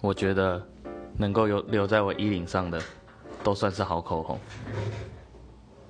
我觉得能够有留在我衣领上的都算是好口红。